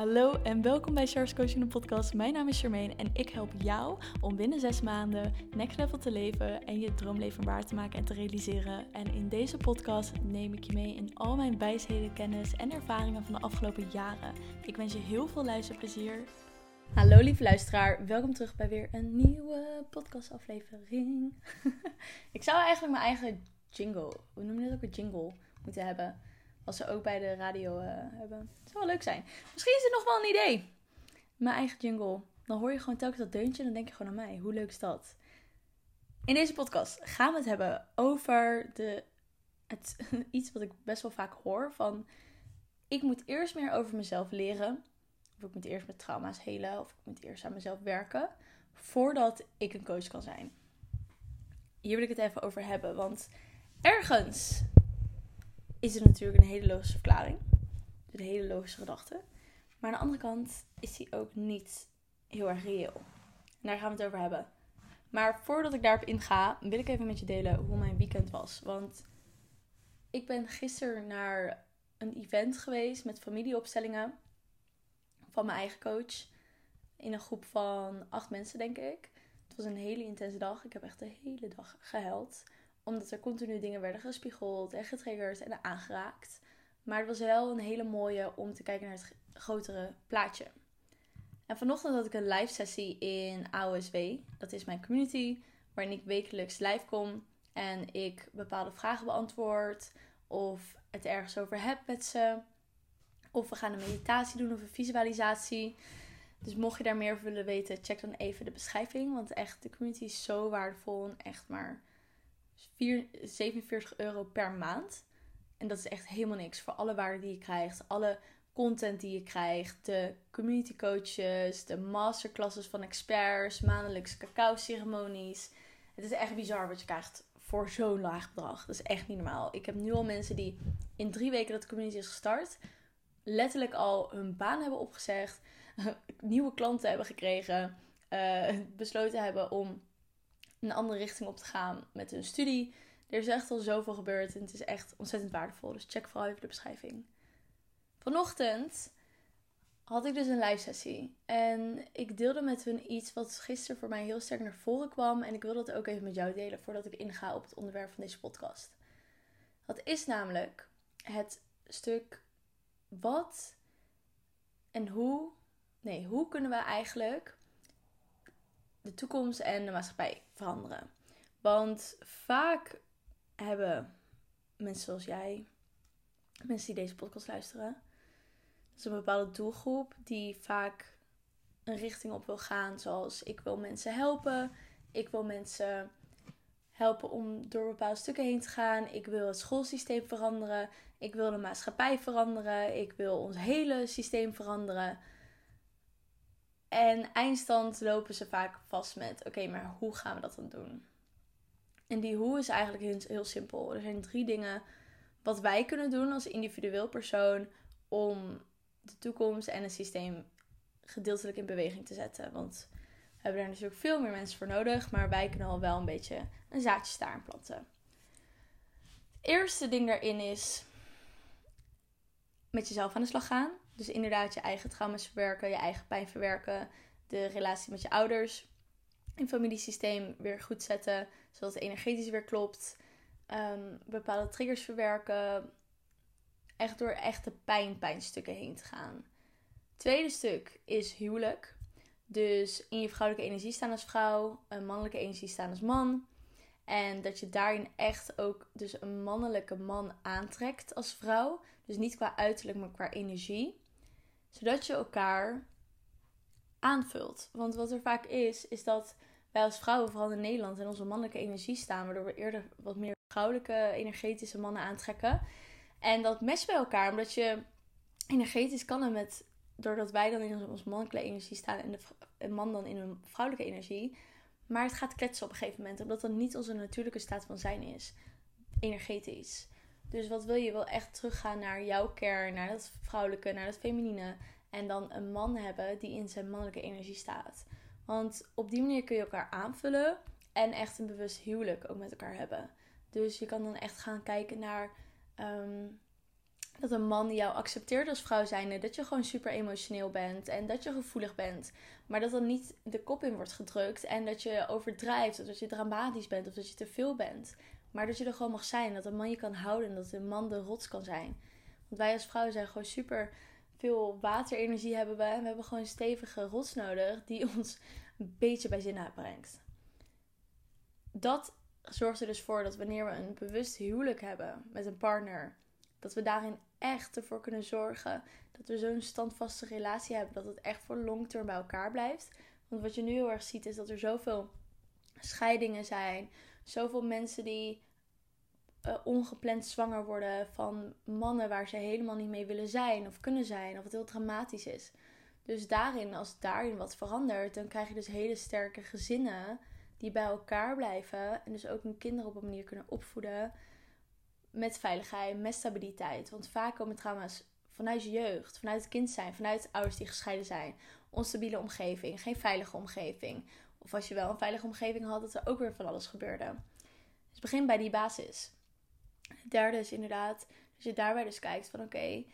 Hallo en welkom bij Charles Coaching de podcast. Mijn naam is Charmaine en ik help jou om binnen zes maanden next level te leven en je droomleven waar te maken en te realiseren. En in deze podcast neem ik je mee in al mijn wijsheden, kennis en ervaringen van de afgelopen jaren. Ik wens je heel veel luisterplezier. Hallo lieve luisteraar, welkom terug bij weer een nieuwe podcastaflevering. ik zou eigenlijk mijn eigen jingle, hoe noem je dat ook, een jingle moeten hebben. Als ze ook bij de radio uh, hebben. Het zou wel leuk zijn. Misschien is het nog wel een idee. Mijn eigen jingle. Dan hoor je gewoon telkens dat deuntje en dan denk je gewoon aan mij. Hoe leuk is dat? In deze podcast gaan we het hebben over de, het, iets wat ik best wel vaak hoor. Van, ik moet eerst meer over mezelf leren. Of ik moet eerst met trauma's helen. Of ik moet eerst aan mezelf werken. Voordat ik een coach kan zijn. Hier wil ik het even over hebben. Want ergens is het natuurlijk een hele logische verklaring. Een hele logische gedachte. Maar aan de andere kant is die ook niet heel erg reëel. En daar gaan we het over hebben. Maar voordat ik daarop inga, wil ik even met je delen hoe mijn weekend was. Want ik ben gisteren naar een event geweest met familieopstellingen van mijn eigen coach. In een groep van acht mensen, denk ik. Het was een hele intense dag. Ik heb echt de hele dag gehuild omdat er continu dingen werden gespiegeld en getriggerd en aangeraakt. Maar het was wel een hele mooie om te kijken naar het grotere plaatje. En vanochtend had ik een live sessie in AOSW. Dat is mijn community waarin ik wekelijks live kom en ik bepaalde vragen beantwoord of het ergens over heb met ze. Of we gaan een meditatie doen of een visualisatie. Dus mocht je daar meer over willen weten, check dan even de beschrijving. Want echt, de community is zo waardevol en echt maar 47 euro per maand. En dat is echt helemaal niks voor alle waarde die je krijgt, alle content die je krijgt, de community coaches, de masterclasses van experts, maandelijkse cacao ceremonies. Het is echt bizar wat je krijgt voor zo'n laag bedrag. Dat is echt niet normaal. Ik heb nu al mensen die in drie weken dat de community is gestart, letterlijk al hun baan hebben opgezegd, nieuwe klanten hebben gekregen, uh, besloten hebben om een andere richting op te gaan met hun studie. Er is echt al zoveel gebeurd en het is echt ontzettend waardevol. Dus check vooral even de beschrijving. Vanochtend had ik dus een live sessie. En ik deelde met hun iets wat gisteren voor mij heel sterk naar voren kwam. En ik wil dat ook even met jou delen voordat ik inga op het onderwerp van deze podcast. Dat is namelijk het stuk wat en hoe. Nee, hoe kunnen we eigenlijk de toekomst en de maatschappij veranderen. Want vaak hebben mensen zoals jij, mensen die deze podcast luisteren, dat is een bepaalde doelgroep die vaak een richting op wil gaan. Zoals ik wil mensen helpen, ik wil mensen helpen om door bepaalde stukken heen te gaan. Ik wil het schoolsysteem veranderen. Ik wil de maatschappij veranderen. Ik wil ons hele systeem veranderen. En eindstand lopen ze vaak vast met: oké, maar hoe gaan we dat dan doen? En die hoe is eigenlijk heel, simpel. Er zijn drie dingen wat wij kunnen doen als individueel persoon om de toekomst en het systeem gedeeltelijk in beweging te zetten. Want we hebben daar natuurlijk veel meer mensen voor nodig, maar wij kunnen al wel een beetje een zaadje staan planten. Het eerste ding daarin is met jezelf aan de slag gaan. Dus inderdaad je eigen trauma's verwerken, je eigen pijn verwerken, de relatie met je ouders, in familiesysteem weer goed zetten, zodat het energetisch weer klopt. Um, bepaalde triggers verwerken. Echt door echte pijn, pijnstukken heen te gaan. Tweede stuk is huwelijk. Dus in je vrouwelijke energie staan als vrouw, een mannelijke energie staan als man. En dat je daarin echt ook dus een mannelijke man aantrekt als vrouw. Dus niet qua uiterlijk, maar qua energie zodat je elkaar aanvult. Want wat er vaak is, is dat wij als vrouwen, vooral in Nederland, in onze mannelijke energie staan, waardoor we eerder wat meer vrouwelijke, energetische mannen aantrekken. En dat matcht bij elkaar, omdat je energetisch kan en met, doordat wij dan in onze mannelijke energie staan en de man dan in een vrouwelijke energie. Maar het gaat kletsen op een gegeven moment, omdat dat niet onze natuurlijke staat van zijn is, energetisch. Dus wat wil je? Wil echt teruggaan naar jouw kern, naar dat vrouwelijke, naar dat feminine. En dan een man hebben die in zijn mannelijke energie staat. Want op die manier kun je elkaar aanvullen en echt een bewust huwelijk ook met elkaar hebben. Dus je kan dan echt gaan kijken naar um, dat een man jou accepteert als vrouw zijnde, dat je gewoon super emotioneel bent en dat je gevoelig bent. Maar dat dan niet de kop in wordt gedrukt en dat je overdrijft of dat je dramatisch bent of dat je te veel bent. Maar dat je er gewoon mag zijn, dat een man je kan houden en dat een man de rots kan zijn. Want wij als vrouwen zijn gewoon super veel waterenergie hebben we. En we hebben gewoon een stevige rots nodig die ons een beetje bij zin uitbrengt. Dat zorgt er dus voor dat wanneer we een bewust huwelijk hebben met een partner, dat we daarin echt ervoor kunnen zorgen dat we zo'n standvaste relatie hebben, dat het echt voor long term bij elkaar blijft. Want wat je nu heel erg ziet is dat er zoveel scheidingen zijn, zoveel mensen die uh, ongepland zwanger worden van mannen waar ze helemaal niet mee willen zijn of kunnen zijn, of het heel dramatisch is. Dus daarin, als daarin wat verandert, dan krijg je dus hele sterke gezinnen die bij elkaar blijven en dus ook hun kinderen op een manier kunnen opvoeden met veiligheid, met stabiliteit. Want vaak komen trauma's vanuit je jeugd, vanuit het kind zijn, vanuit ouders die gescheiden zijn. Onstabiele omgeving, geen veilige omgeving. Of als je wel een veilige omgeving had, dat er ook weer van alles gebeurde. Dus begin bij die basis. Het derde is inderdaad, als je daarbij dus kijkt van oké,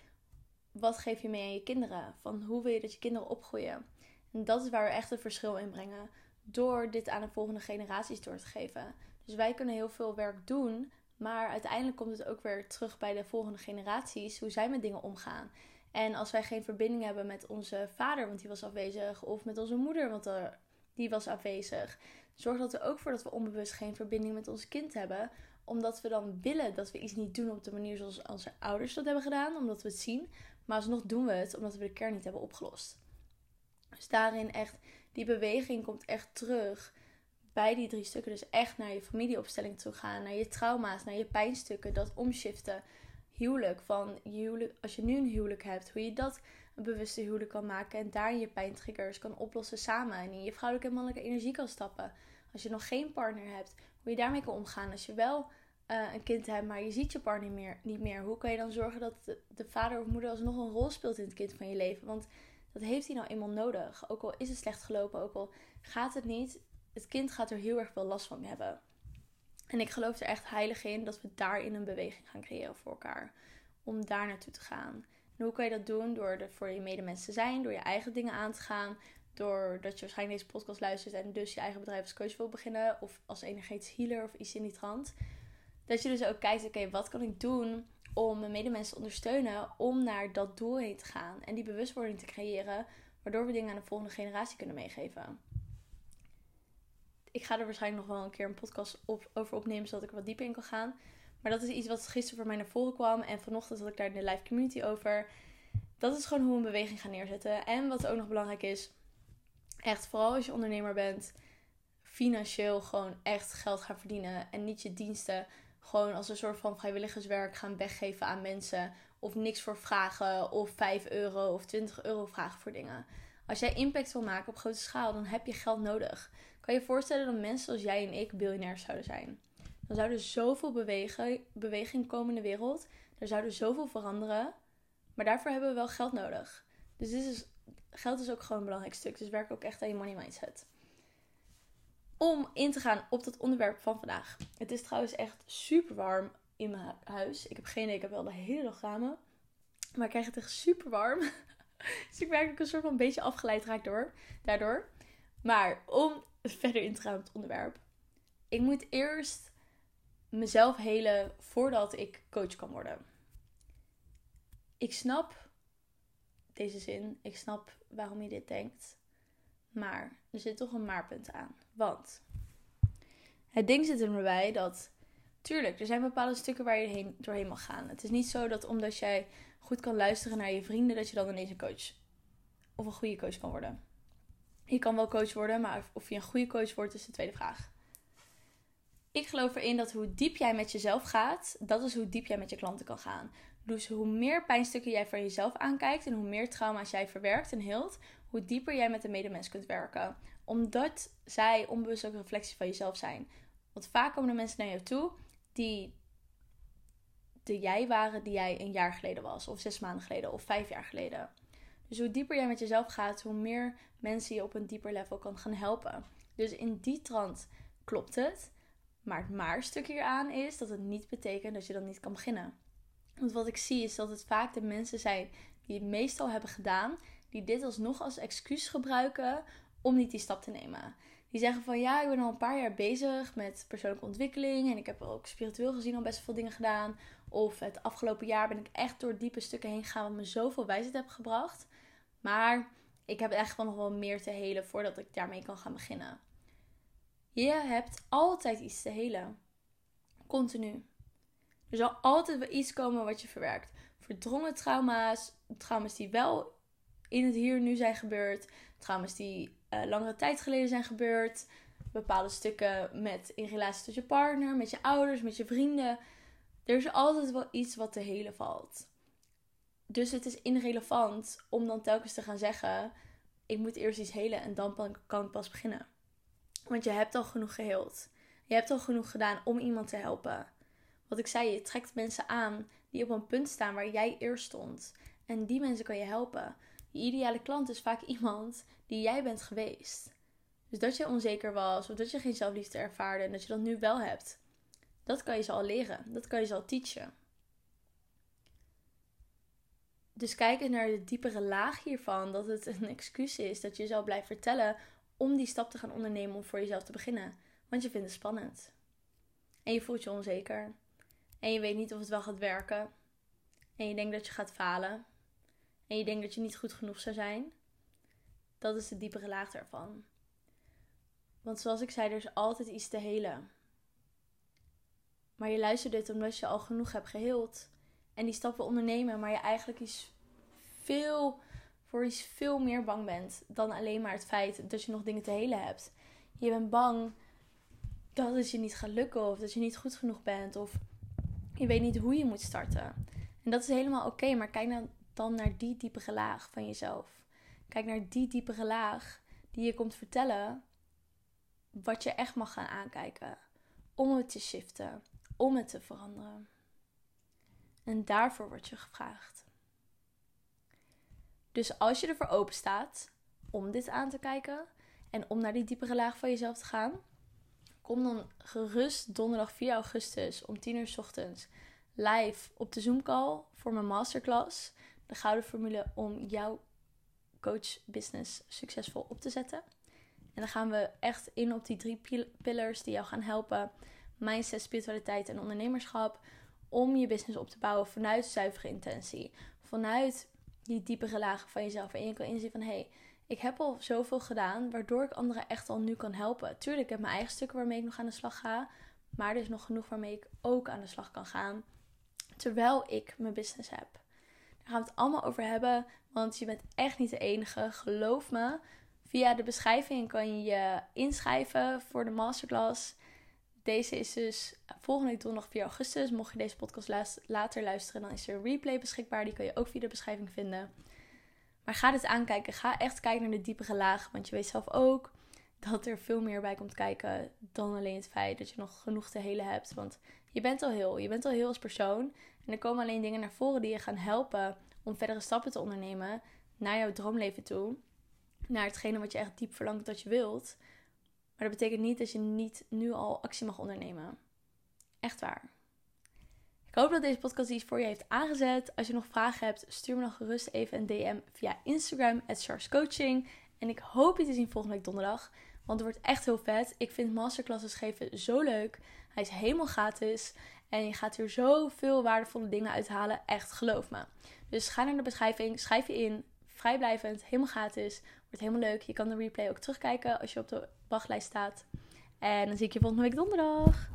wat geef je mee aan je kinderen? Van hoe wil je dat je kinderen opgroeien? En dat is waar we echt een verschil in brengen. Door dit aan de volgende generaties door te geven. Dus wij kunnen heel veel werk doen. Maar uiteindelijk komt het ook weer terug bij de volgende generaties. Hoe zij met dingen omgaan. En als wij geen verbinding hebben met onze vader, want die was afwezig. Of met onze moeder, want die was afwezig. Zorgt dat er ook voor dat we onbewust geen verbinding met ons kind hebben omdat we dan willen dat we iets niet doen op de manier zoals onze ouders dat hebben gedaan, omdat we het zien. Maar alsnog doen we het omdat we de kern niet hebben opgelost. Dus daarin echt, die beweging komt echt terug bij die drie stukken. Dus echt naar je familieopstelling toe gaan, naar je trauma's, naar je pijnstukken, dat omschiften. Huwelijk, van je huwelijk, als je nu een huwelijk hebt, hoe je dat een bewuste huwelijk kan maken en daar je pijntriggers kan oplossen samen en in je vrouwelijke en mannelijke energie kan stappen. Als je nog geen partner hebt, hoe je daarmee kan omgaan. Als je wel uh, een kind hebt, maar je ziet je partner meer, niet meer. Hoe kan je dan zorgen dat de, de, vader of moeder alsnog een rol speelt in het kind van je leven? Want dat heeft hij nou eenmaal nodig. Ook al is het slecht gelopen, ook al gaat het niet. Het kind gaat er heel erg veel last van hebben. En ik geloof er echt heilig in dat we daarin een beweging gaan creëren voor elkaar. Om daar naartoe te gaan. En hoe kan je dat doen? Door er voor je medemensen te zijn, door je eigen dingen aan te gaan. Doordat je waarschijnlijk deze podcast luistert en dus je eigen bedrijf als coach wil beginnen. Of als energetisch healer of iets in die trant. Dat je dus ook kijkt, oké, wat kan ik doen om mijn medemensen te ondersteunen om naar dat doel heen te gaan. En die bewustwording te creëren, waardoor we dingen aan de volgende generatie kunnen meegeven. Ik ga er waarschijnlijk nog wel een keer een podcast op, over opnemen, zodat ik er wat dieper in kan gaan. Maar dat is iets wat gisteren voor mij naar voren kwam. En vanochtend had ik daar in de live community over. Dat is gewoon hoe we een beweging gaan neerzetten. En wat ook nog belangrijk is, echt vooral als je ondernemer bent, financieel gewoon echt geld gaan verdienen. En niet je diensten gewoon als een soort van vrijwilligerswerk gaan weggeven aan mensen. Of niks voor vragen. Of 5 euro of 20 euro vragen voor dingen. Als jij impact wil maken op grote schaal, dan heb je geld nodig. Kan je je voorstellen dat mensen als jij en ik biljonairs zouden zijn? Dan zou er zoveel bewegen, beweging komen in de wereld. Er zouden zoveel veranderen. Maar daarvoor hebben we wel geld nodig. Dus dit is, geld is ook gewoon een belangrijk stuk. Dus werk ook echt aan je money mindset om in te gaan op dat onderwerp van vandaag. Het is trouwens echt super warm in mijn huis. Ik heb geen idee, ik heb wel de hele dag ramen. Maar ik krijg het echt super warm. dus ik merk dat ik een soort van een beetje afgeleid raak door, daardoor. Maar om verder in te gaan op het onderwerp. Ik moet eerst mezelf helen voordat ik coach kan worden. Ik snap deze zin. Ik snap waarom je dit denkt. Maar er zit toch een maarpunt aan. Want het ding zit er maar bij dat, tuurlijk, er zijn bepaalde stukken waar je heen, doorheen mag gaan. Het is niet zo dat omdat jij goed kan luisteren naar je vrienden, dat je dan ineens een coach of een goede coach kan worden. Je kan wel coach worden, maar of je een goede coach wordt, is de tweede vraag. Ik geloof erin dat hoe diep jij met jezelf gaat, dat is hoe diep jij met je klanten kan gaan. Dus hoe meer pijnstukken jij van jezelf aankijkt en hoe meer trauma's jij verwerkt en heelt, hoe dieper jij met de medemens kunt werken. Omdat zij onbewust ook een reflectie van jezelf zijn. Want vaak komen er mensen naar jou toe die de jij waren die jij een jaar geleden was, of zes maanden geleden, of vijf jaar geleden. Dus hoe dieper jij met jezelf gaat, hoe meer mensen je op een dieper level kan gaan helpen. Dus in die trant klopt het. Maar het maar stuk hieraan is dat het niet betekent dat je dan niet kan beginnen. Want wat ik zie is dat het vaak de mensen zijn die het meestal hebben gedaan, die dit alsnog als excuus gebruiken om niet die stap te nemen. Die zeggen van ja, ik ben al een paar jaar bezig met persoonlijke ontwikkeling en ik heb ook spiritueel gezien al best veel dingen gedaan. Of het afgelopen jaar ben ik echt door diepe stukken heen gegaan wat me zoveel wijsheid heb gebracht. Maar ik heb echt wel nog wel meer te helen voordat ik daarmee kan gaan beginnen. Je hebt altijd iets te helen. Continu. Er zal altijd wel iets komen wat je verwerkt. Verdrongen trauma's, trauma's die wel in het hier nu zijn gebeurd, trauma's die uh, langere tijd geleden zijn gebeurd, bepaalde stukken met, in relatie tot je partner, met je ouders, met je vrienden. Er is altijd wel iets wat te helen valt. Dus het is irrelevant om dan telkens te gaan zeggen: ik moet eerst iets helen en dan kan ik pas beginnen. Want je hebt al genoeg geheeld. Je hebt al genoeg gedaan om iemand te helpen. Wat ik zei, je trekt mensen aan die op een punt staan waar jij eerst stond. En die mensen kan je helpen. Je ideale klant is vaak iemand die jij bent geweest. Dus dat je onzeker was of dat je geen zelfliefde ervaarde en dat je dat nu wel hebt. Dat kan je ze al leren. Dat kan je ze al teachen. Dus kijk naar de diepere laag hiervan. Dat het een excuus is dat je zal blijven vertellen om die stap te gaan ondernemen om voor jezelf te beginnen. Want je vindt het spannend. En je voelt je onzeker. En je weet niet of het wel gaat werken. En je denkt dat je gaat falen. En je denkt dat je niet goed genoeg zou zijn. Dat is de diepere laag daarvan. Want zoals ik zei, er is altijd iets te helen. Maar je luistert dit omdat je al genoeg hebt geheeld. En die stap wil ondernemen, maar je eigenlijk iets veel, voor iets veel meer bang bent dan alleen maar het feit dat je nog dingen te helen hebt. Je bent bang dat het je niet gaat lukken of dat je niet goed genoeg bent of je weet niet hoe je moet starten. En dat is helemaal oké, maar kijk dan, dan naar die diepere laag van jezelf. Kijk naar die diepere laag die je komt vertellen wat je echt mag gaan aankijken. Om het te shiften, om het te veranderen. En daarvoor wordt je gevraagd. Dus als je ervoor open staat om dit aan te kijken en om naar die diepere laag van jezelf te gaan, kom dan gerust donderdag 4 augustus om 10 uur s ochtends live op de Zoom call voor mijn masterclass. De gouden formule om jouw coach business succesvol op te zetten. En dan gaan we echt in op die drie pillars die jou gaan helpen. Mindset, spiritualiteit en ondernemerschap. Om je business op te bouwen vanuit zuivere intentie. Vanuit die diepere lagen van jezelf. En je kan inzien van hey, ik heb al zoveel gedaan. Waardoor ik anderen echt al nu kan helpen. Tuurlijk, ik heb mijn eigen stukken waarmee ik nog aan de slag ga. Maar er is nog genoeg waarmee ik ook aan de slag kan gaan. Terwijl ik mijn business heb. Daar gaan we het allemaal over hebben. Want je bent echt niet de enige. Geloof me. Via de beschrijving kan je je inschrijven voor de masterclass. Deze is dus volgende week donderdag 4 augustus. Mocht je deze podcast later luisteren, dan is er een replay beschikbaar. Die kan je ook via de beschrijving vinden. Maar ga dit aankijken. Ga echt kijken naar de diepere laag. Want je weet zelf ook dat er veel meer bij komt kijken dan alleen het feit dat je nog genoeg te helen hebt. Want je bent al heel. Je bent al heel als persoon. En er komen alleen dingen naar voren die je gaan helpen om verdere stappen te ondernemen naar jouw droomleven toe. Naar hetgene wat je echt diep verlangt dat je wilt. Maar dat betekent niet dat je niet nu al actie mag ondernemen. Echt waar. Ik hoop dat deze podcast iets voor je heeft aangezet. Als je nog vragen hebt, stuur me dan gerust even een DM via Instagram, Coaching. En ik hoop je te zien volgende week donderdag. Want het wordt echt heel vet. Ik vind masterclasses geven zo leuk. Hij is helemaal gratis. En je gaat hier zoveel waardevolle dingen uithalen. Echt, geloof me. Dus ga naar de beschrijving, schrijf je in. Vrijblijvend, helemaal gratis. Wordt helemaal leuk. Je kan de replay ook terugkijken als je op de wachtlijst staat. En dan zie ik je volgende week donderdag.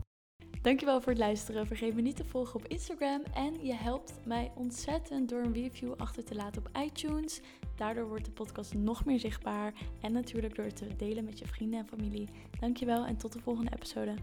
Dankjewel voor het luisteren. Vergeet me niet te volgen op Instagram. En je helpt mij ontzettend door een review achter te laten op iTunes. Daardoor wordt de podcast nog meer zichtbaar. En natuurlijk door het te delen met je vrienden en familie. Dankjewel en tot de volgende episode.